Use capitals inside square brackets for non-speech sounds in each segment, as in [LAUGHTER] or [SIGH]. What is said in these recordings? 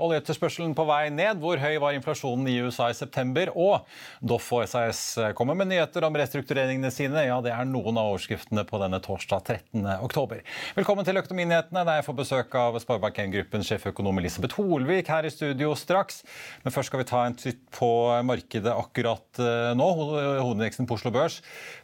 Oljeetterspørselen på vei ned? Hvor høy var inflasjonen i USA i september? Og Doff og SAS kommer med nyheter om restruktureringene sine. Ja, det er noen av overskriftene på denne torsdag 13. oktober. Velkommen til Økonominyhetene, der jeg får besøk av Sparebank1-gruppens sjeføkonom Elisabeth Holvik her i studio straks. Men først skal vi ta en titt på markedet akkurat eh, nå. Hovedindeksen på Oslo Børs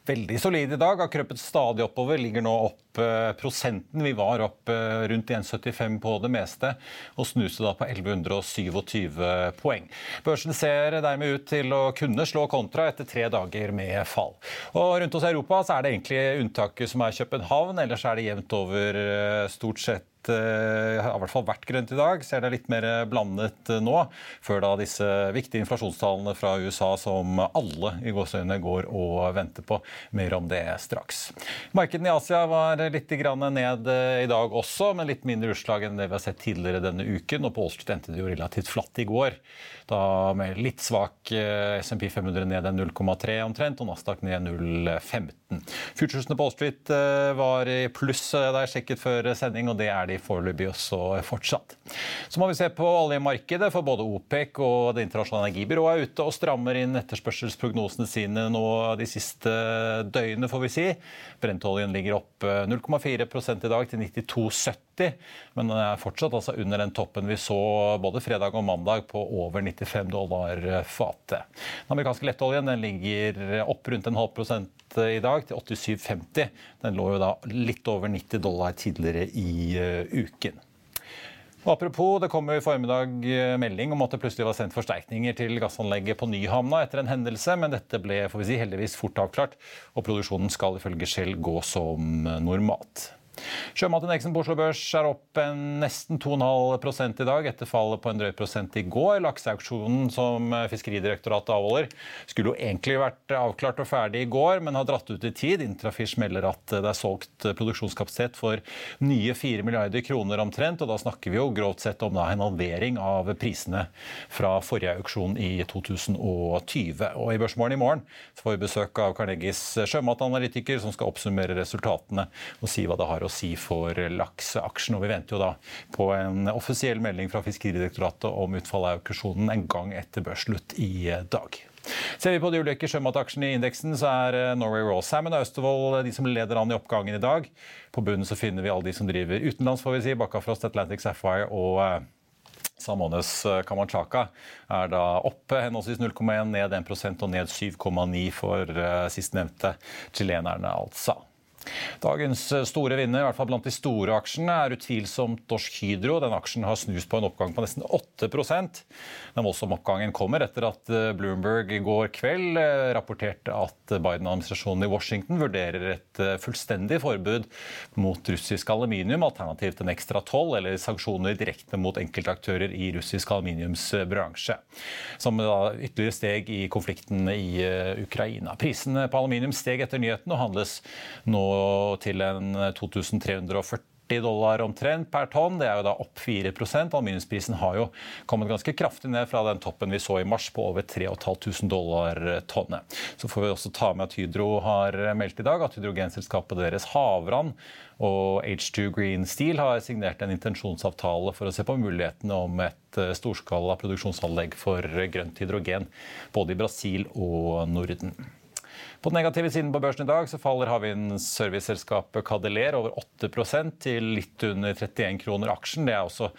veldig solid i dag, har krøpet stadig oppover. Ligger nå opp eh, prosenten. Vi var opp eh, rundt 1,75 på det meste. og snuste da på 1127 poeng. Børsen ser dermed ut til å kunne slå kontra etter tre dager med fall. Og rundt hos Europa så er det egentlig unntaket som er København, ellers er det jevnt over eh, stort sett Eh, har i hvert fall vært grønt i dag. Ser det litt mer blandet eh, nå, før da disse viktige inflasjonstallene fra USA som alle i gåseøynene går og venter på. Mer om det straks. Markedene i Asia var litt ned eh, i dag også, men litt mindre utslag enn det vi har sett tidligere denne uken. Og på Wall endte det jo relativt flatt i går. Da med litt svak SMP 500 ned 0,3 omtrent, og Nasdaq ned 0,15. Futuresene på Wall var i pluss da jeg sjekket før sending, og det er de foreløpig også fortsatt. Så må vi se på oljemarkedet, for både OPEC og Det internasjonale energibyrået er ute og strammer inn etterspørselsprognosene sine nå de siste døgnene, får vi si. Brentoljen ligger opp 0,4 i dag til 92,70, men den er fortsatt altså under den toppen vi så både fredag og mandag på over 95 dollar fatet. Den amerikanske lettoljen den ligger opp rundt en halv prosent i dag til 87,50. Den lå jo da litt over 90 dollar tidligere i eh, uken. Apropos, Det kom i formiddag eh, melding om at det plutselig var sendt forsterkninger til gassanlegget på Nyhamna etter en hendelse, men dette ble får vi si, heldigvis fort avklart, og produksjonen skal ifølge Shell gå som normalt. Sjømatindeksen på Oslo Børs er opp nesten 2,5 i dag, etter fallet på en drøy prosent i går. Lakseauksjonen som Fiskeridirektoratet avholder, skulle jo egentlig vært avklart og ferdig i går, men har dratt ut i tid. Intrafish melder at det er solgt produksjonskapasitet for nye 4 milliarder kroner omtrent, og da snakker vi jo grovt sett om en halvering av prisene fra forrige auksjon i 2020. Og i Børsmorgen i morgen får vi besøk av Carnegies sjømatanalytiker, som skal oppsummere resultatene og si hva det har å si for lakseaksjen. Og vi venter jo da på en offisiell melding fra Fiskeridirektoratet om utfallet av auksjonen en gang etter børsslutt i dag. Ser vi på de ulike sjømataksjene i indeksen, så er eh, Norway Raw Salmon og Austevoll de som leder an i oppgangen i dag. På bunnen så finner vi alle de som driver utenlands, får vi si. Bakkafrost, Atlantic Sapphire og eh, Samones Kamachaka eh, er da oppe henholdsvis 0,1, ned 1% og ned 7,9 for sistnevnte chilenerne, altså. Dagens eh, store vinner, i hvert fall blant de store aksjene, er utvilsomt Dorsk Hydro. Den aksjen har snust på en oppgang på nesten 8% Den voldsomme oppgangen kommer etter at eh, Bloomberg i går kveld eh, rapporterte at Biden-administrasjonen i Washington vurderer et fullstendig forbud mot russisk aluminium, alternativt en ekstra toll eller sanksjoner direkte mot enkeltaktører i russisk aluminiumsbransje. Som da ytterligere steg i konflikten i Ukraina. Prisene på aluminium steg etter nyheten og handles nå til en 2340 dollar omtrent per tonn. Det er jo da opp 4% Aluminiumsprisen har jo kommet ganske kraftig ned fra den toppen vi så i mars på over 3500 dollar tonnet. Så får vi også ta med at Hydro har meldt i dag at hydrogenselskapet deres Havran og H2 Green Steel har signert en intensjonsavtale for å se på mulighetene om et eh, storskala produksjonsanlegg for grønt hydrogen både i Brasil og Norden. På den negative siden på børsen i dag så faller havvindserviceselskapet Cadeler over 8% til litt under 31 kroner aksjen. Det er også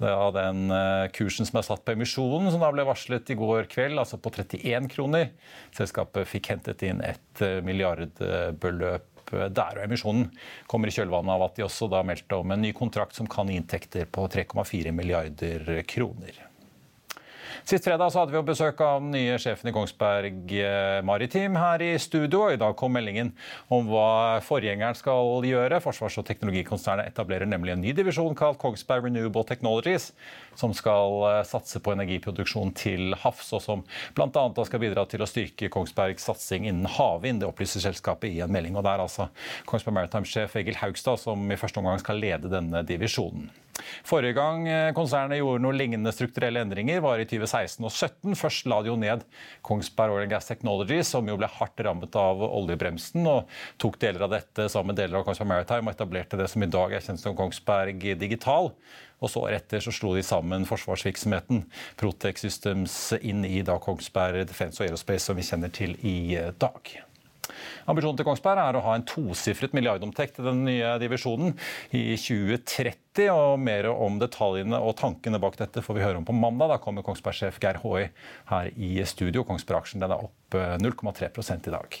av den eh, kursen som er satt på emisjonen, som da ble varslet i går kveld, altså på 31 kroner. Selskapet fikk hentet inn et eh, milliardbeløp der. Og emisjonen kommer i kjølvannet av at de også da meldte om en ny kontrakt som kan gi inntekter på 3,4 milliarder kroner. Sist fredag hadde vi besøk av den nye sjefen i Kongsberg eh, Maritim her i studio. I dag kom meldingen om hva forgjengeren skal gjøre. Forsvars- og teknologikonsernet etablerer nemlig en ny divisjon kalt Kongsberg Renewable Technologies, som skal eh, satse på energiproduksjon til havs, og som bl.a. skal bidra til å styrke Kongsbergs satsing innen havvind. Det opplyser selskapet i en melding. og Det er altså Kongsberg Maritime-sjef Egil Haugstad som i første omgang skal lede denne divisjonen. Forrige gang eh, konsernet gjorde noen lignende strukturelle endringer, var i 2016 og 2017. Først la de jo ned Kongsberg Oil Gas Technology, som jo ble hardt rammet av oljebremsen, og tok deler av dette sammen med deler av Kongsberg Maritime og etablerte det som i dag er kjent som Kongsberg Digital. Og så etter så slo de sammen forsvarsvirksomheten Protec Systems inn i da Kongsberg Defence og Aerospace, som vi kjenner til i dag. Ambisjonen til Kongsberg er å ha en tosifret milliardomtekt i den nye divisjonen i 2030. og Mer om detaljene og tankene bak dette får vi høre om på mandag. Da kommer Kongsberg-sjef Geir Håøy her i studio. Kongsberg-aksjen er opp 0,3 eh, i dag.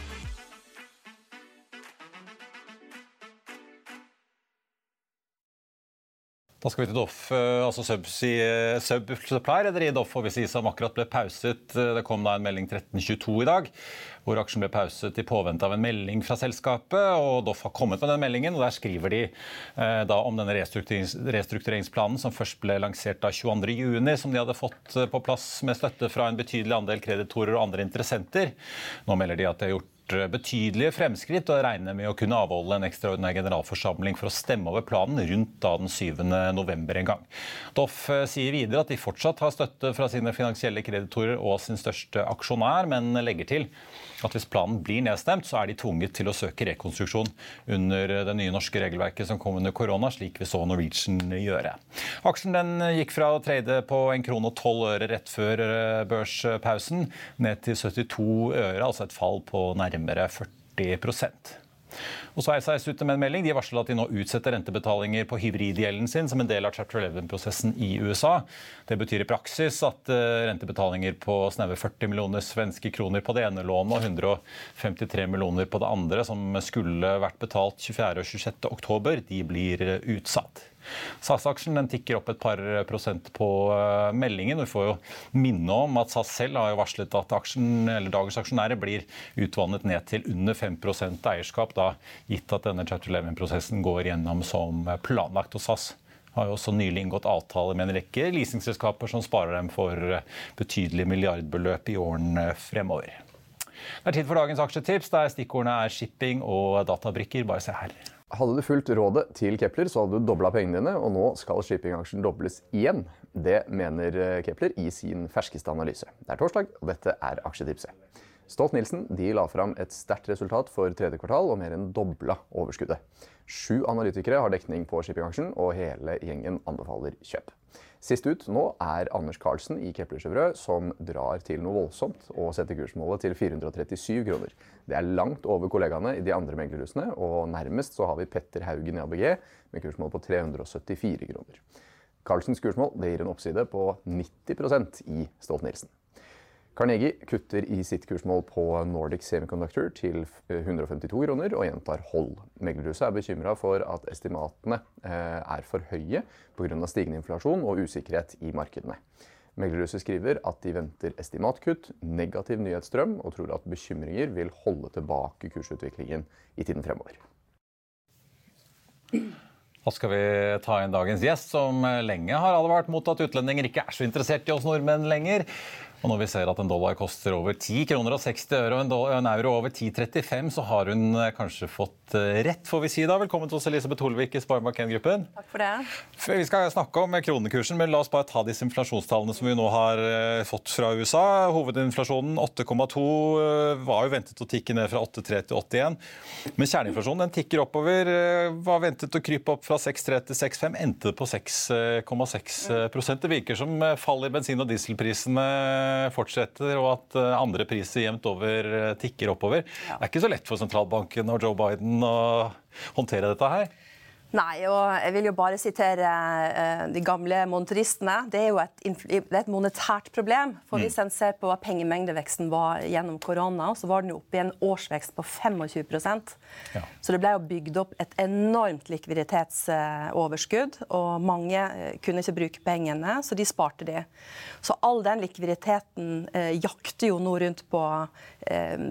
Da skal vi til Doff, eh, altså Subsea Subsupply, rederiet Doff og vi sier som akkurat ble pauset. Eh, det kom da en melding 1322 i dag, hvor aksjen ble pauset i påvente av en melding fra selskapet. og Doff har kommet med den meldingen, og der skriver de eh, da om denne restrukturerings restruktureringsplanen som først ble lansert da 22.6, som de hadde fått eh, på plass med støtte fra en betydelig andel kreditorer og andre interessenter. Nå melder de at de har gjort betydelige fremskritt og regner med å kunne avholde en ekstraordinær generalforsamling for å stemme over planen rundt da den 7. november en gang. Doff eh, sier videre at de fortsatt har støtte fra sine finansielle kreditorer og sin største aksjonær, men legger til at hvis planen blir nedstemt, så er de tvunget til å søke rekonstruksjon under det nye norske regelverket som kom under korona, slik vi så Norwegian gjøre. Aksjen den gikk fra å trade på 1 krone og tolv øre rett før eh, børspausen ned til 72 øre, altså et fall på nærmere 40 og så SAS ute med en melding. De varsler at de nå utsetter rentebetalinger på hybridgjelden sin som en del av chapter 11-prosessen i USA. Det betyr i praksis at eh, rentebetalinger på snaue 40 millioner svenske kroner på det ene lånet og 153 millioner på det andre, som skulle vært betalt 24. og 26. oktober, de blir utsatt. SAS-aksjen tikker opp et par prosent på eh, meldingen. Vi får jo minne om at SAS selv har jo varslet at aksjen, dagens aksjonærer blir utvannet ned til under 5 eierskap, da, gitt at denne chapter 11-prosessen går gjennom som planlagt. og SAS har jo også nylig inngått avtaler med en rekke leasingselskaper som sparer dem for betydelige milliardbeløp i årene fremover. Det er tid for dagens aksjetips, der stikkordene er shipping og databrikker. Bare se her. Hadde du fulgt rådet til Kepler, så hadde du dobla pengene dine, og nå skal shippingaksjen dobles igjen. Det mener eh, Kepler i sin ferskeste analyse. Det er torsdag, og dette er aksjetipset. Stolt-Nielsen la fram et sterkt resultat for tredje kvartal og mer enn dobla overskuddet. Sju analytikere har dekning på shippingaksjen, og hele gjengen anbefaler kjøp. Sist ut nå er Anders Carlsen i Kepler Chevreux, som drar til noe voldsomt og setter kursmålet til 437 kroner. Det er langt over kollegaene i de andre meglerhusene, og nærmest så har vi Petter Haugen i ABG med kursmål på 374 kroner. Carlsens kursmål gir en oppside på 90% i Stolt-Nielsen. Carnegie kutter i sitt kursmål på Nordic Semiconductor til 152 kroner og gjentar hold. Meglerhuset er bekymra for at estimatene eh, er for høye pga. stigende inflasjon og usikkerhet i markedene. Meglerhuset skriver at de venter estimatkutt, negativ nyhetsstrøm og tror at bekymringer vil holde tilbake kursutviklingen i tiden fremover. Da skal vi ta inn dagens gjest, som lenge har advart mot at utlendinger ikke er så interessert i oss nordmenn lenger. Og når vi ser at en dollar koster over 10 kroner og 60 øre og en euro over 10,35, så har hun eh, kanskje fått eh, rett, får vi si da. Velkommen til oss, Elisabeth Holvik i Sparebank 1-gruppen. Takk for det. Vi skal snakke om kronekursen, men la oss bare ta disse inflasjonstallene som vi nå har eh, fått fra USA. Hovedinflasjonen 8,2 var jo ventet å tikke ned fra 8,3 til 81. Men kjerneinflasjonen den tikker oppover. Var ventet å krype opp fra 6,3 til 6,5, endte på 6,6 Det virker som fall i bensin- og dieselprisene fortsetter, og at eh, andre priser jevnt over eh, tikker oppover. Ja. Det er ikke så lett for sentralbanken og Joe Biden å håndtere dette her? Nei, og jeg vil jo bare sitere uh, de gamle monetaristene. Det er jo et, er et monetært problem. For mm. Hvis en ser på hva pengemengdeveksten var gjennom korona, så var den jo oppe i en årsvekst på 25 ja. Så det ble jo bygd opp et enormt likviditetsoverskudd. Og mange uh, kunne ikke bruke pengene, så de sparte de. Så all den likviditeten uh, jakter jo nå rundt på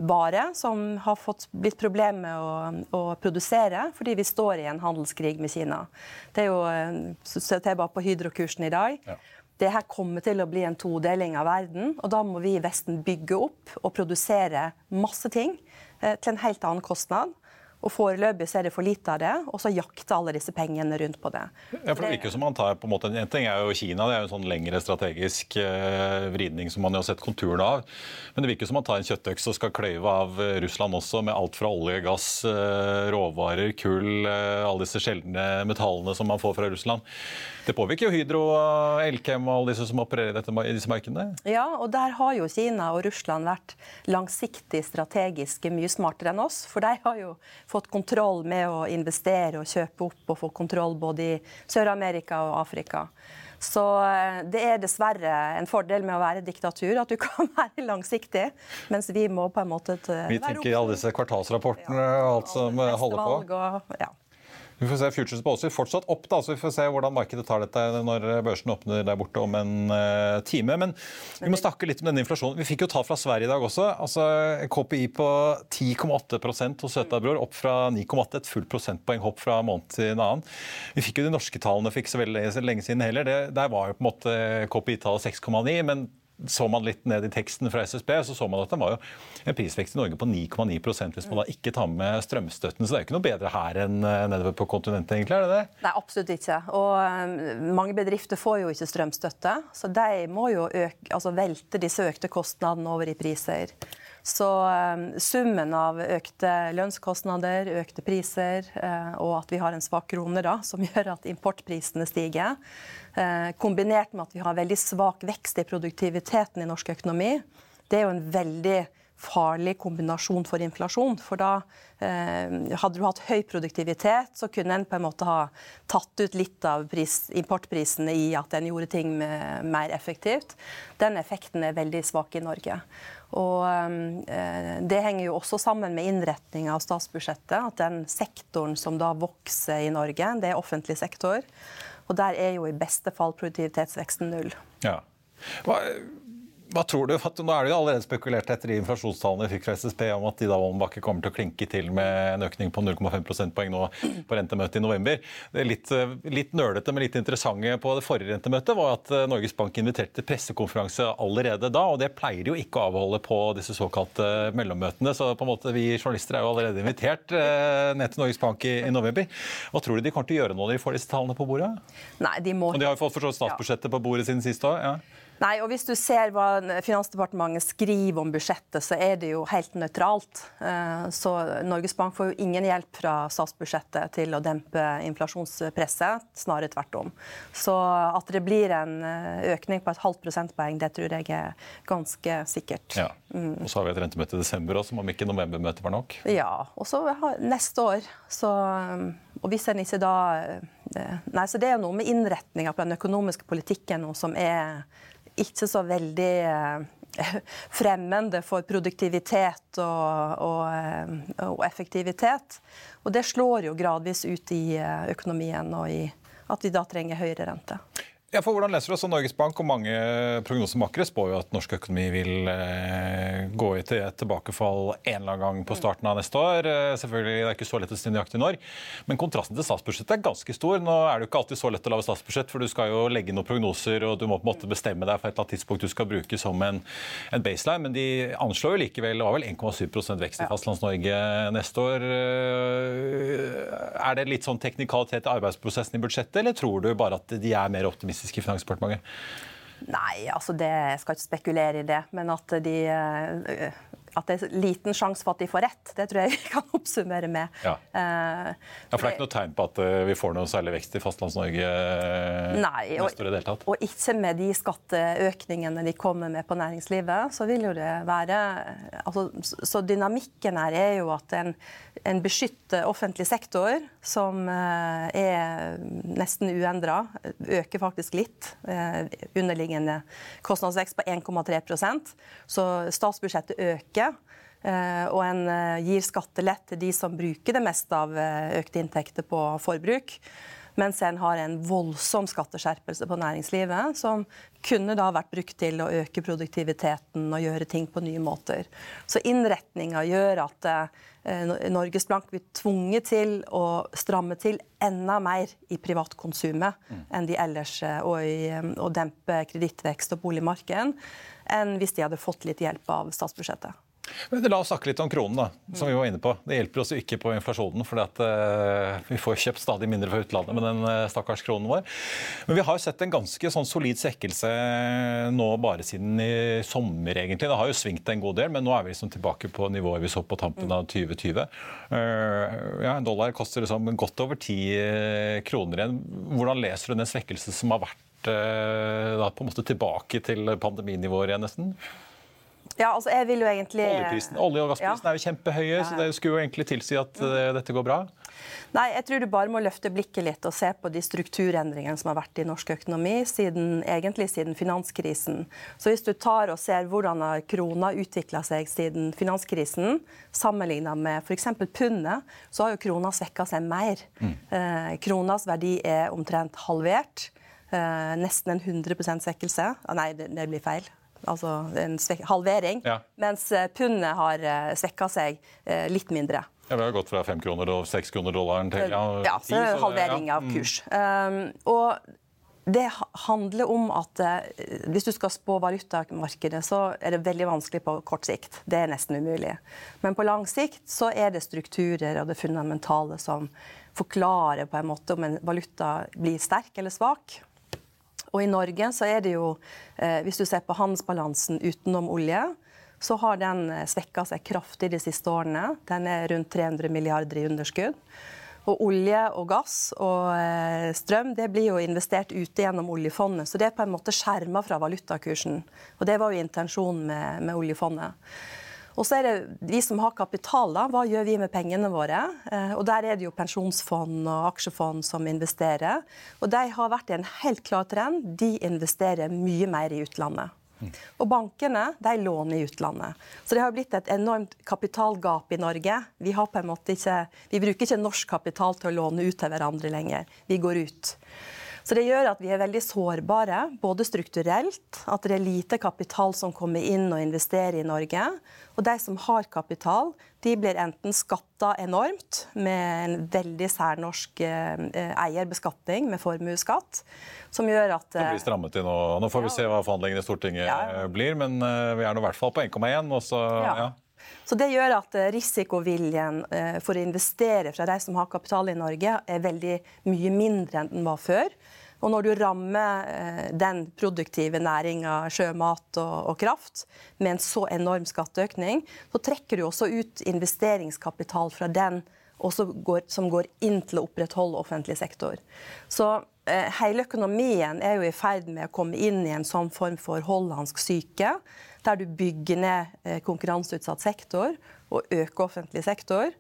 varer som har fått blitt problemer med å, å produsere, fordi vi står i en handelskrig med Kina. Det er jo, eh, jeg bare på Hydro-kursen i dag. Ja. Det her kommer til å bli en todeling av verden, og da må vi i Vesten bygge opp og produsere masse ting eh, til en helt annen kostnad. Og Foreløpig så er det for lite av det, og så jakter alle disse pengene rundt på det. Ja, for det virker som man tar på en måte, En ting er jo Kina, det er jo en sånn lengre strategisk eh, vridning som man jo har sett konturene av. Men det virker som man tar en kjøttøks og skal kløyve av eh, Russland også, med alt fra olje, gass, eh, råvarer, kull, eh, alle disse sjeldne metallene som man får fra Russland. Det påvirker jo Hydro, Elkem og alle disse som opererer dette, i disse markedene? Ja, og der har jo Kina og Russland vært langsiktig strategiske mye smartere enn oss. For de har jo fått kontroll med å investere og kjøpe opp og få kontroll både i Sør-Amerika og Afrika. Så eh, det er dessverre en fordel med å være diktatur, at du [LAUGHS] kan være langsiktig. Mens vi må på en måte være Vi tenker alle disse kvartalsrapportene og alt som holder på. Og, ja. Vi får se Futures på Wall fortsatt opp, da, så vi får se hvordan markedet tar dette når børsen åpner der borte om en uh, time. Men vi må snakke litt om denne inflasjonen. Vi fikk jo tall fra Sverige i dag også. altså KPI på 10,8 hos Søtabror, opp fra 9,8, et fullt prosentpoeng hopp fra måned til en annen. Vi fikk jo de norske tallene ikke så veldig lenge siden heller. Det, der var jo på en måte KPI-tallet 6,9, men så man litt ned i teksten fra SSB, så så man at det var jo en prisvekst i Norge på 9,9% hvis man da ikke tar med strømstøtten. Så det er jo ikke noe bedre her enn eh, nedover på kontinentet, egentlig? er det det? Nei, absolutt ikke. Og um, mange bedrifter får jo ikke strømstøtte, så de må jo øke, altså velte disse økte kostnadene over i priser. Så um, summen av økte lønnskostnader, økte priser, uh, og at vi har en svak krone da, som [LAUGHS] gjør at importprisene stiger, uh, kombinert med at vi har veldig svak vekst i produktiviteten i norsk økonomi, det er jo en veldig farlig kombinasjon for inflasjon. For da eh, hadde du hatt høy produktivitet, så kunne en på en måte ha tatt ut litt av pris, importprisene i at en gjorde ting med, mer effektivt. Den effekten er veldig svak i Norge. Og eh, Det henger jo også sammen med innretninga av statsbudsjettet. At den sektoren som da vokser i Norge, det er offentlig sektor. Og der er jo i beste fall produktivitetsveksten null. Ja. Hva, hva tror du? Nå er det jo allerede spekulert etter de inflasjonstallene vi fikk fra SSB om at Ida Woldenbakke kommer til å klinke til med en økning på 0,5 prosentpoeng nå på rentemøtet i november. Det litt, litt nølete, men litt interessante på det forrige rentemøtet var at eh, Norges Bank inviterte til pressekonferanse allerede da, og det pleier jo ikke å avholde på disse såkalte mellommøtene. Så på en måte vi journalister er jo allerede invitert eh, ned til Norges Bank i, i november. Hva tror du de kommer til å gjøre når de får disse tallene på bordet? Nei, de må... Og de har jo fått forstått statsbudsjettet på bordet siden sist òg? Ja. Nei, og Hvis du ser hva Finansdepartementet skriver om budsjettet, så er det jo helt nøytralt. Eh, så Norges Bank får jo ingen hjelp fra statsbudsjettet til å dempe inflasjonspresset, snarere tvert om. Så at det blir en eh, økning på et halvt prosentpoeng, det tror jeg er ganske sikkert. Ja. Mm. Og så har vi et rentemøte i desember også, om ikke novembermøtet var nok? Ja, og så neste år. Så, og hvis en ikke da eh, Nei, så det er noe med innretninga på den økonomiske politikken som er ikke så veldig [LAUGHS] fremmende for produktivitet og, og, og, effektivitet. Og det slår jo gradvis ut i økonomien og i at vi da trenger høyere rente. Ja, for hvordan leser du også Norges Bank og mange prognosemakere spår jo at norsk økonomi vil eh, gå i til et tilbakefall en eller annen gang på starten av neste år. Eh, selvfølgelig, Det er ikke så lett å si nøyaktig når, men kontrasten til statsbudsjettet er ganske stor. Nå er det jo ikke alltid så lett å lage statsbudsjett, for du skal jo legge noen prognoser, og du må på en måte bestemme deg for et eller annet tidspunkt du skal bruke som en, en baseline. Men de anslår jo likevel det var vel 1,7% vekst i Fastlands-Norge neste år. Eh, er det litt sånn teknikalitet i arbeidsprosessen i budsjettet, eller tror du bare at de er mer optimistiske? I Finansdepartementet? Nei, altså det, jeg skal ikke spekulere i det. Men at de eh, at det er liten sjanse for at de får rett. Det tror jeg vi kan [LAUGHS] oppsummere med. Ja. Uh, ja, for Det er ikke noe tegn på at uh, vi får noe særlig vekst i Fastlands-Norge uh, neste år i det hele tatt? Og ikke med de skatteøkningene de kommer med på næringslivet, så vil jo det være altså, Så dynamikken her er jo at en, en beskytter offentlig sektor, som er nesten uendra, øker faktisk litt. Underliggende kostnadsvekst på 1,3% Så statsbudsjettet øker ikke. Eh, og en eh, gir skattelett til de som bruker det meste av eh, økte inntekter på forbruk. Mens en har en voldsom skatteskjerpelse på næringslivet, som kunne da vært brukt til å øke produktiviteten og gjøre ting på nye måter. Så innretninga gjør at Norges Bank blir tvunget til å stramme til enda mer i privatkonsumet mm. enn de ellers, og i å dempe kredittvekst og boligmarkedet, enn hvis de hadde fått litt hjelp av statsbudsjettet. Men La oss snakke litt om kronen, da, som vi var inne på. Det hjelper oss jo ikke på inflasjonen, for uh, eh, vi får kjøpt stadig mindre fra utlandet med den uh, stakkars kronen vår. Men vi har jo sett en ganske sånn solid svekkelse nå bare siden i sommer, egentlig. Det har jo svingt en god del, men nå er vi liksom tilbake på nivået vi så på tampen av 2020. Uh, eh, ja, En dollar koster liksom godt over ti kroner igjen. Hvordan leser du den svekkelsen som har vært da, på en måte tilbake til pandeminivået igjen, nesten? Ja, altså jeg vil jo egentlig... Olje- og gassprisen ja. er jo kjempehøye, ja. så det skulle jo egentlig tilsi at mm. dette går bra? Nei, jeg tror du bare må løfte blikket litt og se på de strukturendringene som har vært i norsk økonomi siden, egentlig siden finanskrisen. Så hvis du tar og ser hvordan krona utvikla seg siden finanskrisen, sammenligna med f.eks. pundet, så har jo krona svekka seg mer. Mm. Eh, kronas verdi er omtrent halvert. Eh, nesten en 100 svekkelse. Ah, nei, det, det blir feil altså en halvering. Ja. Mens eh, pundet har eh, svekka seg eh, litt mindre. Ja, Vi har gått fra fem kroner og seks kroner dollaren til ja, ja så det er halvering av mm. kurs. Um, og det handler om at hvis du skal spå valutamarkedet, så er det veldig vanskelig på kort sikt. Det er nesten umulig. Men på lang sikt så er det strukturer og det fundamentale som forklarer på en måte om en valuta blir sterk eller svak. Og i Norge så er det jo, eh, hvis du ser på handelsbalansen utenom olje, så har den eh, svekka seg kraftig de siste årene. Den er rundt 300 milliarder i underskudd. Og olje og gass og eh, strøm det blir jo investert ute gjennom oljefondet. Så det er på en måte skjerma fra valutakursen. Og det var jo intensjonen med, med oljefondet. Og så er det vi som har kapital, da. Hva gjør vi med pengene våre? Eh, og der er det jo pensjonsfond og aksjefond som investerer. Og de har vært i en helt klar trend. De investerer mye mer i utlandet. Og bankene de låner i utlandet. Så det har blitt et enormt kapitalgap i Norge. Vi, har på en måte ikke, vi bruker ikke norsk kapital til å låne ut til hverandre lenger. Vi går ut. Så Det gjør at vi er veldig sårbare, både strukturelt, at det er lite kapital som kommer inn og investerer i Norge. Og de som har kapital, de blir enten skatta enormt med en veldig særnorsk eh, eierbeskatning med formuesskatt, som gjør at Det blir strammet inn, og nå får vi se hva forhandlingene i Stortinget ja. blir, men eh, vi er nå i hvert fall på 1,1. og så... Ja. Så Det gjør at eh, risikoviljen eh, for å investere fra de som har kapital i Norge, er veldig mye mindre enn den var før. Og når du rammer eh, den produktive næringa, sjømat og, kraft, med en så enorm skatteøkning, så trekker du også ut investeringskapital fra den som går inn til å opprettholde offentlig sektor. Så hele økonomien er jo i ferd med å komme inn i en sånn form for hollandsk syke der du bygger ned eh, konkurranseutsatt sektor og øker offentlig sektor.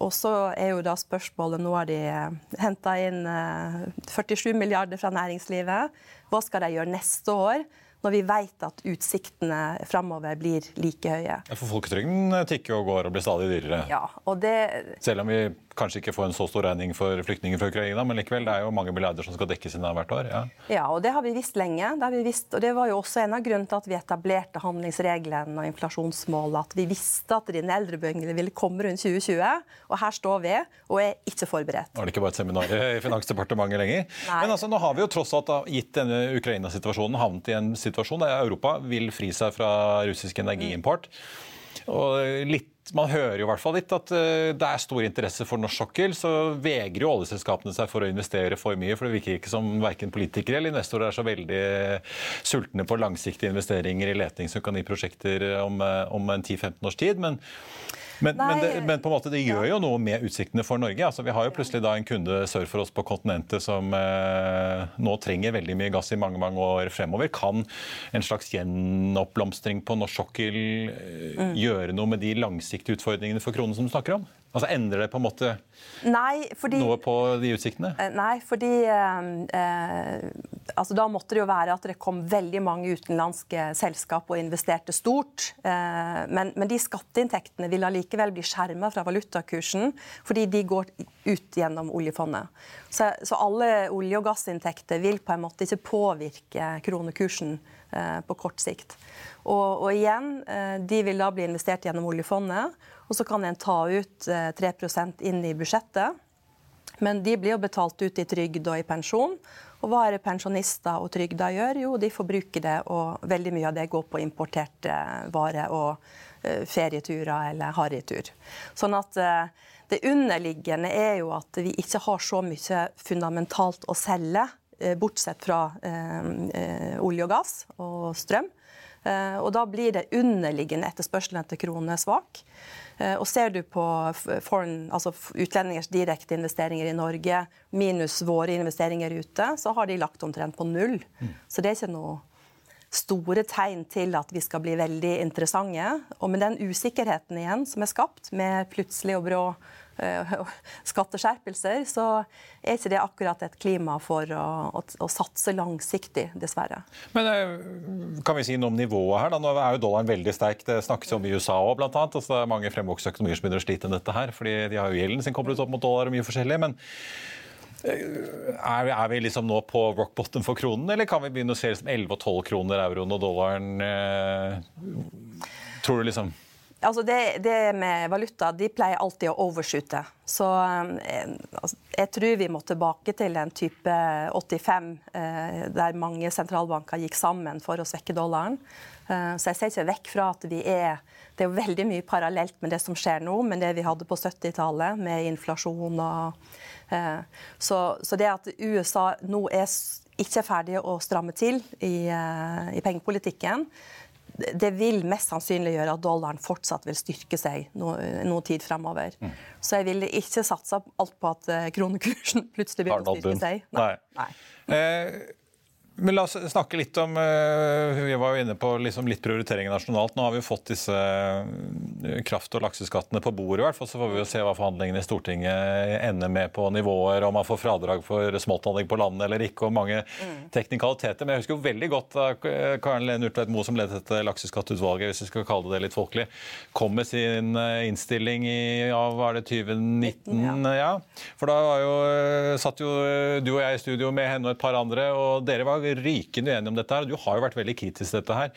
Og så er jo da spørsmålet Nå har de eh, henta inn 47 eh, milliarder fra næringslivet. Hva skal de gjøre neste år? når vi vet at utsiktene framover blir like høye. For Folketrygden tikker og går og blir stadig dyrere. Ja, og det... Selv om vi kanskje ikke få en så stor regning for flyktninger fra Ukraina, men likevel, det er jo mange milliarder som skal dekkes inn hvert år. Ja. ja, og det har vi visst lenge. Det vi visst, og det var jo også en av grunnene til at vi etablerte handlingsregelen og inflasjonsmålet. At vi visste at denne eldrebølgen ville komme rundt 2020, og her står vi og er ikke forberedt. Er det ikke bare et seminar i Finansdepartementet lenger. Nei. Men altså, nå har vi jo tross alt gitt denne Ukraina-situasjonen havnet i en situasjon der Europa vil fri seg fra russisk energiimport. Og litt man hører jo i hvert fall litt at uh, det er stor interesse for norsk sokkel. Så vegrer jo oljeselskapene seg for å investere for mye. For det virker ikke som verken politikere eller investorer er så veldig sultne på langsiktige investeringer i leting som kan gi prosjekter om, eh, om en 10-15 års tid. Men men, men, det, men, på en måte det gjør jo noe med utsiktene for Norge. Altså, vi har jo plutselig da en kunde sør for oss på kontinentet som eh, nå trenger veldig mye gass i mange mange år fremover. Kan en slags gjenoppblomstring på norsk sokkel eh, mm. gjøre noe med de langsiktige utfordringene for kronen som du snakker om? Altså Endrer det på en måte nei, fordi, noe på de utsiktene? Eh, nei, fordi eh, eh, altså Da måtte det jo være at det kom veldig mange utenlandske selskap og investerte stort. Eh, men, men, de skatteinntektene vil allikevel bli skjerma fra valutakursen, fordi de går ut gjennom oljefondet. Så, så, alle olje- og gassinntekter vil på en måte ikke påvirke kronekursen eh, på kort sikt. Og, og igjen, eh, de vil da bli investert gjennom oljefondet. Og så kan en ta ut 3 eh, inn i budsjettet. Men de blir jo betalt ut i trygd og i pensjon. Og hva er det pensjonister og trygda gjør? Jo, de forbruker det, og veldig mye av det går på importerte varer og uh, ferieturer eller harrytur. Sånn at det underliggende er jo at vi ikke har så mye fundamentalt å selge, bortsett fra olje og gass og strøm. Og da blir det underliggende etterspørselen etter krone svak. Eh, og ser du på foreign, altså utlendingers direkte investeringer i Norge minus våre investeringer ute, så har de lagt omtrent på null. Mm. Så det er ikke noe store tegn til at vi skal bli veldig interessante. Og med den usikkerheten igjen som er skapt, med plutselig og brå [LAUGHS] skatteskjerpelser, så er ikke det akkurat et klima for å, å, å, satse langsiktig, dessverre. Men eh, Kan vi si noe om nivået her? Da? Nå er jo dollaren veldig sterk. Det snakkes om i USA òg, bl.a. Altså, det er mange fremvoksende økonomier som begynner å slite med dette her, fordi de har jo gjelden sin koblet opp mot dollar og mye forskjellig. men eh, er vi, liksom nå på rock bottom for kronen, eller kan vi begynne å se liksom 11 og 12 kroner euroen og dollaren? Eh, tror du liksom Altså det, det, med valuta de pleier alltid å overskyte. Så eh, altså, jeg tror vi må tilbake til en type 85, eh, der mange sentralbanker gikk sammen for å svekke dollaren. Eh, så jeg ser ikke vekk fra at vi er Det er veldig mye parallelt med det som skjer nå, med det vi hadde på 70-tallet, med inflasjon og så, så, det at USA nå er ikke ferdig å stramme til i, i pengepolitikken det vil mest sannsynlig gjøre at dollaren fortsatt vil styrke seg noe, noe tid fremover. Mm. Så jeg ville ikke satsa alt på at eh, kronekursen [LAUGHS] plutselig begynner å styrke seg. Nei. Nei. Nei. Eh, men La oss snakke litt om eh, Vi var jo inne på liksom litt prioritering nasjonalt. Nå har vi jo fått disse eh, kraft- og lakseskattene på bordet. i hvert fall, Så får vi jo se hva forhandlingene i Stortinget ender med på nivåer, om man får fradrag for smoltanlegg på landet eller ikke, og mange mm. teknikaliteter. Men jeg husker jo veldig godt da Karen Lene Urtveit Moe, som ledet dette lakseskattutvalget, hvis vi skal kalle det litt folkelig, kom med sin eh, innstilling i ja, var det 2019. Ja. ja. For da var jo, satt jo du og jeg i studio med henne og et par andre, og dere var rykende uenige om dette. her, Du har jo vært veldig kritisk til dette her.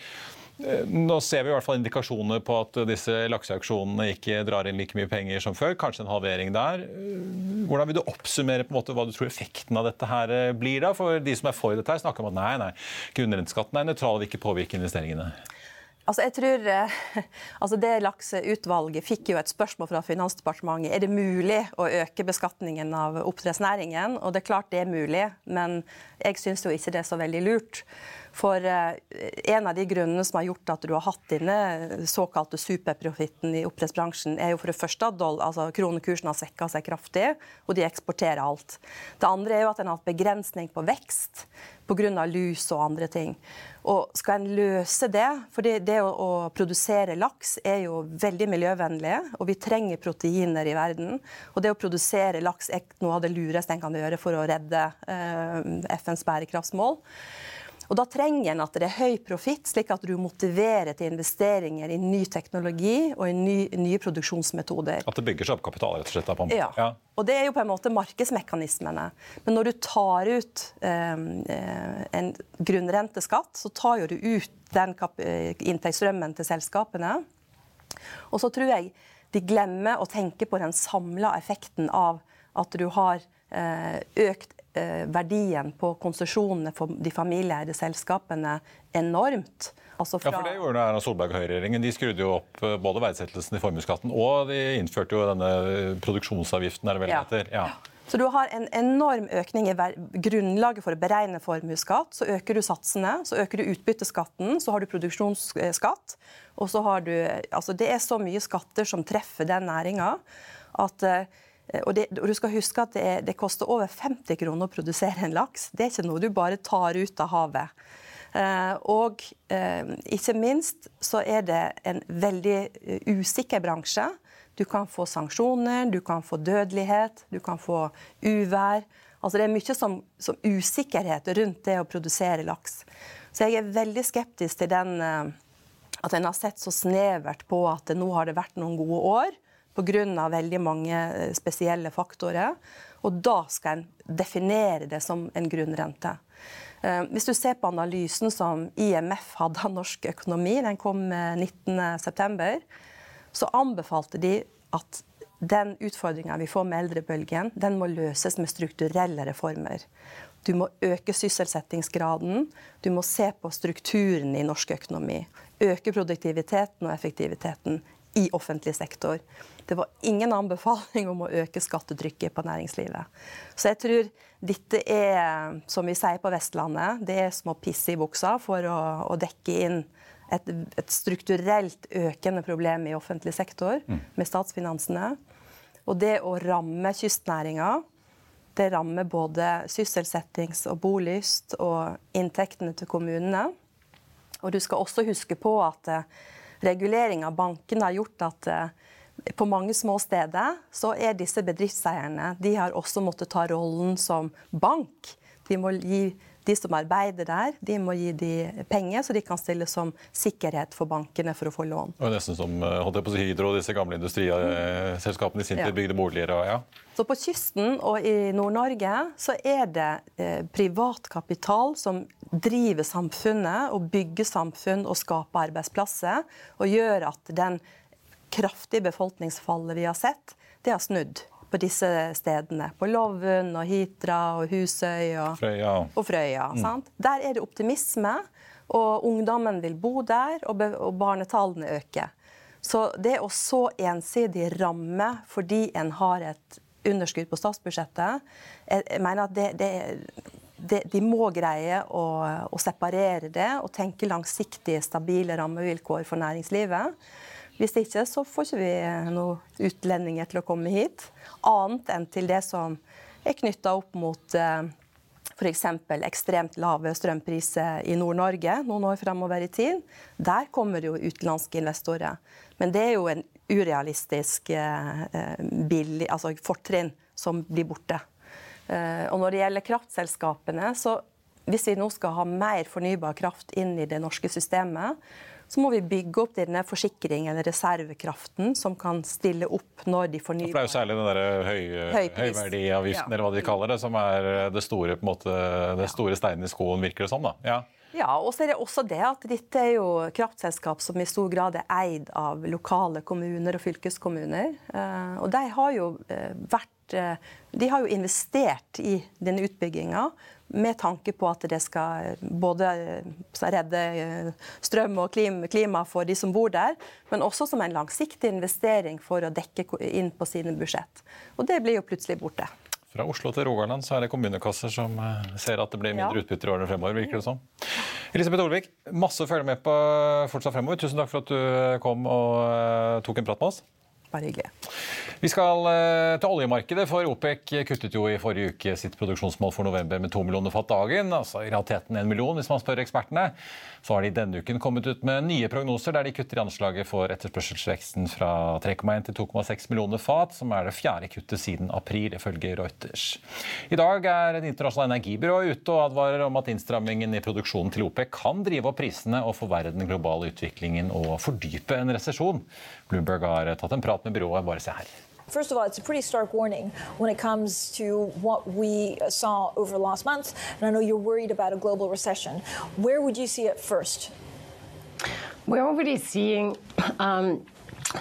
Eh, nå ser vi i hvert fall indikasjoner på at disse lakseauksjonene ikke drar inn like mye penger som før. Kanskje en halvering der. Eh, hvordan vil du oppsummere på en måte hva du tror effekten av dette her eh, blir? da? For de som er for dette, her snakker om at nei, nei, grunnrenteskatten er nøytral og vil ikke påvirke investeringene. Altså jeg tror, [LAUGHS] altså Det lakseutvalget fikk jo et spørsmål fra Finansdepartementet. Er det mulig å øke beskatningen av oppdrettsnæringen. Og det er klart det er mulig, men jeg syns jo ikke det er så veldig lurt. For eh, en av de grunnene som har gjort at du har hatt denne såkalte superprofitten i oppdrettsbransjen, er jo for det første at altså, kronekursen har svekka seg kraftig, og de eksporterer alt. Det andre er jo at en har hatt begrensning på vekst pga. lus og andre ting. Og skal en løse det For det, å, produsere laks er jo veldig miljøvennlig, og vi trenger proteiner i verden. Og det å produsere laks er noe av det lureste en kan gjøre for å redde eh, FNs bærekraftsmål. Og Da trenger en at det er høy profitt, slik at du motiverer til investeringer i ny teknologi og i ny, nye produksjonsmetoder. At det bygger seg opp kapital, rett og slett? På ja. ja. Og Det er jo på en måte markedsmekanismene. Men når du tar ut eh, en grunnrenteskatt, så tar jo du ut den inntektsstrømmen til selskapene. Og så tror jeg de glemmer å tenke på den samla effekten av at du har eh, økt Eh, verdien på konsesjonene for de familieeide selskapene enormt. Altså fra... Ja, for Det gjorde Erna Solberg og Høyre-regjeringen. De skrudde jo opp eh, både verdsettelsen i formuesskatten og de innførte jo denne produksjonsavgiften. er det vel ja. heter. Ja. Så du har en enorm økning i grunnlaget for å beregne formuesskatt. Så øker du satsene, så øker du utbytteskatten, så har du produksjonsskatt. Og så har du Altså det er så mye skatter som treffer den næringa at Eh, og, det, og, du skal huske at det, det, koster over 50 kroner å produsere en laks. Det er ikke noe du bare tar ut av havet. Eh, og eh, ikke minst så er det en veldig uh, usikker bransje. Du kan få sanksjoner, du kan få dødelighet, du kan få uvær. Altså Det er mye som, som usikkerhet rundt det å produsere laks. Så jeg er veldig skeptisk til den uh, at en har sett så snevert på at nå har det vært noen gode år pga. veldig mange eh, spesielle faktorer. Og da skal en definere det som en grunnrente. Eh, hvis du ser på analysen som IMF hadde av norsk økonomi, den kom 19.9., så anbefalte de at den utfordringa vi får med eldrebølgen, den må løses med strukturelle reformer. Du må øke sysselsettingsgraden, du må se på strukturen i norsk økonomi. Øke produktiviteten og effektiviteten i offentlig sektor. Det var ingen anbefaling om å øke skattetrykket på næringslivet. Så jeg tror dette er, som vi sier på Vestlandet, det er som å pisse i buksa for å, å dekke inn et, et, strukturelt økende problem i offentlig sektor mm. med statsfinansene. Og det å ramme kystnæringa, det rammer både sysselsettings- og bolyst og inntektene til kommunene. Og du skal også huske på at eh, regulering av bankene har gjort at eh, på mange små steder så er disse bedriftseierne de har også måttet ta rollen som bank. De må gi de som arbeider der, de må gi de penger, så de kan stille som sikkerhet for bankene for å få lån. Og Nesten som eh, holdt jeg på å si, Hydro, disse gamle industriselskapene i sin tid ja. bygde boliger. Og, ja. Så På kysten og i Nord-Norge så er det eh, privat kapital som driver samfunnet og bygger samfunn og skaper arbeidsplasser, og gjør at den kraftige befolkningsfallet vi har sett, det har snudd på disse stedene. På Lovund og Hitra og Husøy og Frøya. Og Frøya mm. Der er det optimisme, og ungdommen vil bo der, og, og barnetallene øker. Så det å så ensidig ramme fordi en har et underskudd på statsbudsjettet, jeg, jeg mener at det, det, de, de må greie å, å, separere det og tenke langsiktige, stabile rammevilkår for næringslivet. Hvis ikke så får ikke vi noen utlendinger til å komme hit. Annet enn til det som er knytta opp mot eh, f.eks. ekstremt lave strømpriser i Nord-Norge noen år fremover i tid. Der kommer jo utenlandske investorer. Men det er jo en urealistisk eh, eh, billig, altså fortrinn som blir borte. Og når det gjelder kraftselskapene, så hvis vi nå skal ha mer fornybar kraft inn i det norske systemet, så må vi bygge opp denne forsikringen, eller reservekraften, som kan stille opp når de fornyer. For det er jo særlig den der høy, høyverdiavgiften, ja. eller hva de kaller det, som er det store, på en måte, det store steinen i skoen, virker det som. da. Ja. Ja, og så er det også det at dette er jo kraftselskap som i stor grad er eid av lokale kommuner og fylkeskommuner. Eh, og de har jo eh, vært eh, De har jo investert i denne utbygginga med tanke på at det skal både redde eh, strøm og klima for de som bor der, men også som en langsiktig investering for å dekke inn på sine budsjett. Og det blir jo plutselig borte. Fra Oslo til Rogaland så er det kommunekasser som eh, ser at det blir mindre utbytter utbytte i årene fremover. virker det som. Elisabeth Olvik, masse å følge med på fortsatt fremover. Tusen takk for at du kom og eh, tok en prat med oss. bare hyggelig. Vi skal eh, til oljemarkedet, for OPEC kuttet jo i forrige uke sitt produksjonsmål for november med to millioner fat dagen. Altså i realiteten én million, hvis man spør ekspertene. Så har de denne uken kommet ut med nye prognoser der de kutter i anslaget for etterspørselsveksten fra 3,1 til 2,6 millioner fat, som er det fjerde kuttet siden april, ifølge Reuters. I dag er Det internasjonale energibyrået ute og advarer om at innstrammingen i produksjonen til OPEC kan drive opp prisene og forverre den globale utviklingen og fordype en resesjon. Bloomberg har tatt en prat med byrået. Bare se her. First of all, it's a pretty stark warning when it comes to what we saw over the last month. And I know you're worried about a global recession. Where would you see it first? We're already seeing um,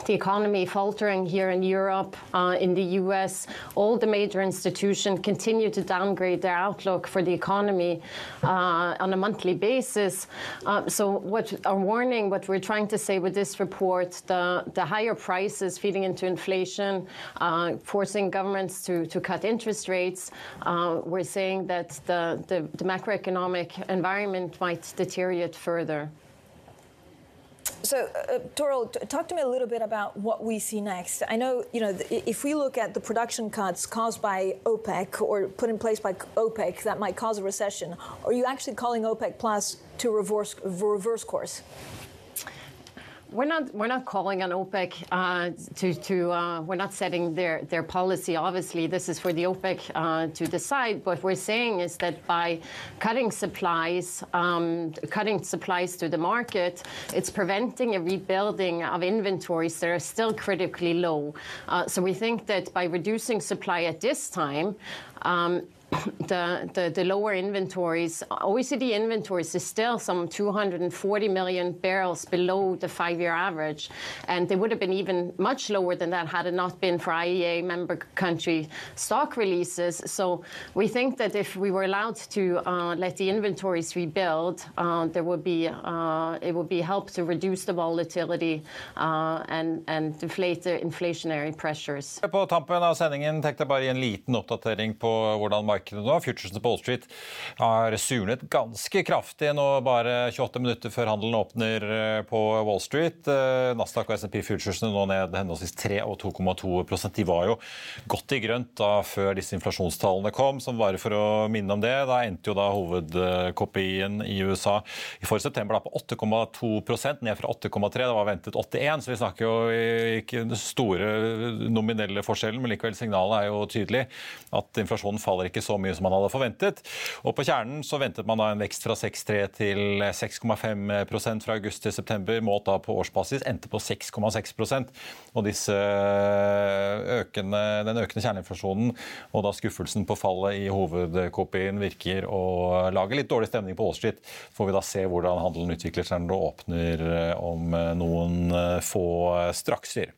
the economy faltering here in Europe, uh, in the US. All the major institutions continue to downgrade their outlook for the economy uh, on a monthly basis. Uh, so, what our warning, what we're trying to say with this report, the, the higher prices feeding into inflation, uh, forcing governments to, to cut interest rates, uh, we're saying that the, the, the macroeconomic environment might deteriorate further. So, uh, Toro, talk to me a little bit about what we see next. I know, you know, if we look at the production cuts caused by OPEC or put in place by OPEC that might cause a recession, are you actually calling OPEC Plus to reverse reverse course? We're not we're not calling on OPEC uh, to to uh, we're not setting their their policy. Obviously, this is for the OPEC uh, to decide. What we're saying is that by cutting supplies, um, cutting supplies to the market, it's preventing a rebuilding of inventories that are still critically low. Uh, so we think that by reducing supply at this time. Um, [COUGHS] the, lower inventories, OECD inventories is still some 240 million barrels below the five-year average, and they would have been even much lower than that had it not been for IEA member country stock releases. So we think that if we were allowed to uh, let the inventories rebuild, uh, there would be uh, it would be help to reduce the volatility and, and deflate the inflationary pressures. På tampen av sendingen tenkte jeg bare gi en liten oppdatering på hvordan markedet nå. Futuresene på Wall Street har surnet ganske kraftig nå bare 28 minutter før handelen åpner eh, på Wall Street. Eh, Nasdaq og SMP Futuresene nå ned henholdsvis 3 og 2,2% De var jo godt i grønt da før disse inflasjonstallene kom, som bare for å minne om det. Da endte jo da hovedkopien i USA i forrige september da på 8,2% ned fra 8,3. Det var ventet 81, så vi snakker jo ikke den store nominelle forskjellen, men likevel signalet er jo tydelig at inflasjonen faller ikke så så mye som man hadde forventet. Og på kjernen så ventet man da en vekst fra 6,3 til 6,5% fra august til september, målt da på årsbasis, endte på 6,6% Og disse økende, den økende kjerneinflasjonen og da skuffelsen på fallet i hovedkopien virker å lage litt dårlig stemning på Wall. Får vi da se hvordan handelen utvikler seg når det åpner om noen få strakser.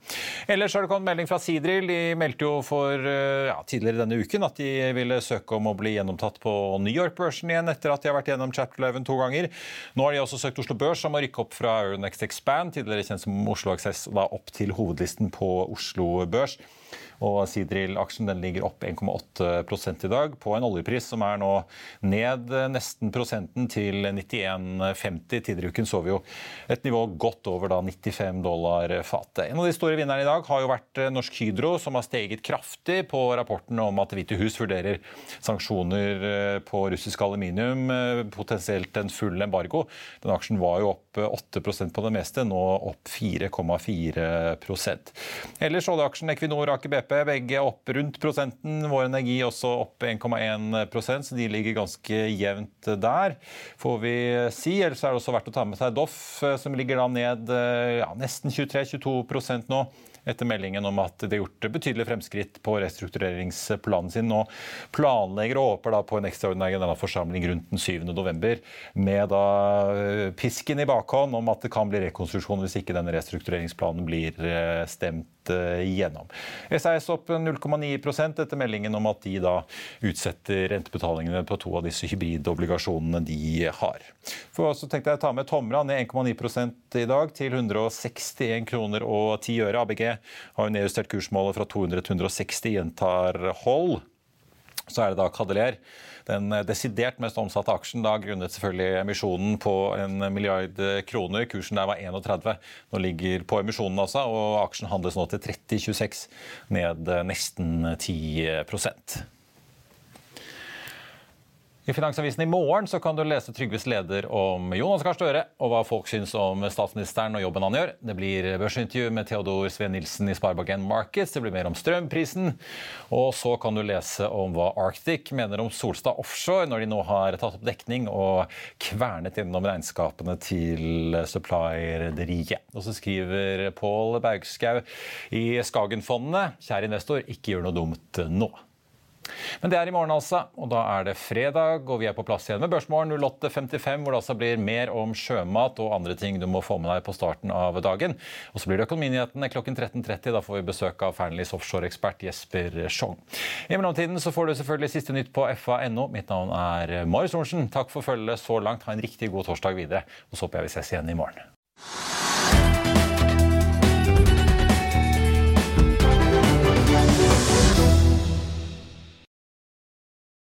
Ellers har det kommet melding fra Sidril. De meldte jo for ja, tidligere denne uken at de ville søke søke om å bli gjennomtatt på New York-børsen igjen etter at de har vært gjennom Chapter 11 to ganger. Nå har de også søkt Oslo Børs om å rykke opp fra Euronext Expand, tidligere kjent som Oslo Access, da opp til hovedlisten på Oslo Børs. Og Sidril-aksjen den ligger opp 1,8 i dag, på en oljepris som er nå ned nesten prosenten til 91,50. Tidligere uken så vi jo et nivå godt over da 95 dollar fatet. En av de store vinnerne i dag har jo vært eh, Norsk Hydro, som har steget kraftig på rapporten om at Hvite hus vurderer sanksjoner eh, på russisk aluminium, eh, potensielt en full embargo. Den aksjen var jo opp 8% på det meste, nå opp 4,4% Ellers oljeaksjen Equinor Aker BP begge opp rundt prosenten. Vår Energi også opp 1,1% så de ligger ganske jevnt der, får vi si. Ellers er det også verdt å ta med seg Doff, eh, som ligger da ned eh, ja, nesten 23-22% nå etter meldingen om at de har gjort betydelige fremskritt på restruktureringsplanen sin. og planlegger og håper da på en ekstraordinær generalforsamling rundt den 7. november, med da eh, pisken i bakhånd om at det kan bli rekonstruksjon hvis ikke denne restruktureringsplanen blir stemt gjennom. SAS opp 0,9% etter meldingen om at de da utsetter rentebetalingene på to av disse hybridobligasjonene de har. For så tenkte jeg å ta med Tomra ned 1,9 i dag til 161 kroner og 10 øre. ABG har jo nedjustert kursmålet fra 200 til 160, gjentar hold. Så er det da Cadeler, den desidert mest omsatte aksjen, da grunnet selvfølgelig emisjonen på en milliard kroner. Kursen der var 31. Nå ligger på emisjonen altså, og aksjen handles nå til 30,26, ned nesten 10 i Finansavisen i morgen så kan du lese Trygves leder om Jonas Gahr Støre og hva folk syns om statsministeren og jobben han gjør. Det blir børsintervju med Theodor Sve Nilsen i Sparebank Markets. Det blir mer om strømprisen. Og så kan du lese om hva Arctic mener om Solstad Offshore når de nå har tatt opp dekning og kvernet gjennom regnskapene til supply-rederiet. Og så skriver Pål Baugskau i Skagenfondet kjære investor, ikke gjør noe dumt nå. Men det er i morgen, altså. Og da er det fredag, og vi er på plass igjen med Børsmorgen 08.55, hvor det altså blir mer om sjømat og andre ting du må få med deg på starten av dagen. Og så blir det Økonominyhetene klokken 13.30. Da får vi besøk av Fearnleys offshoreekspert Jesper Schjong. I mellomtiden så får du selvfølgelig siste nytt på fa.no. Mitt navn er Marius Thorensen. Takk for følget så langt. Ha en riktig god torsdag videre. Og så håper jeg vi ses igjen i morgen.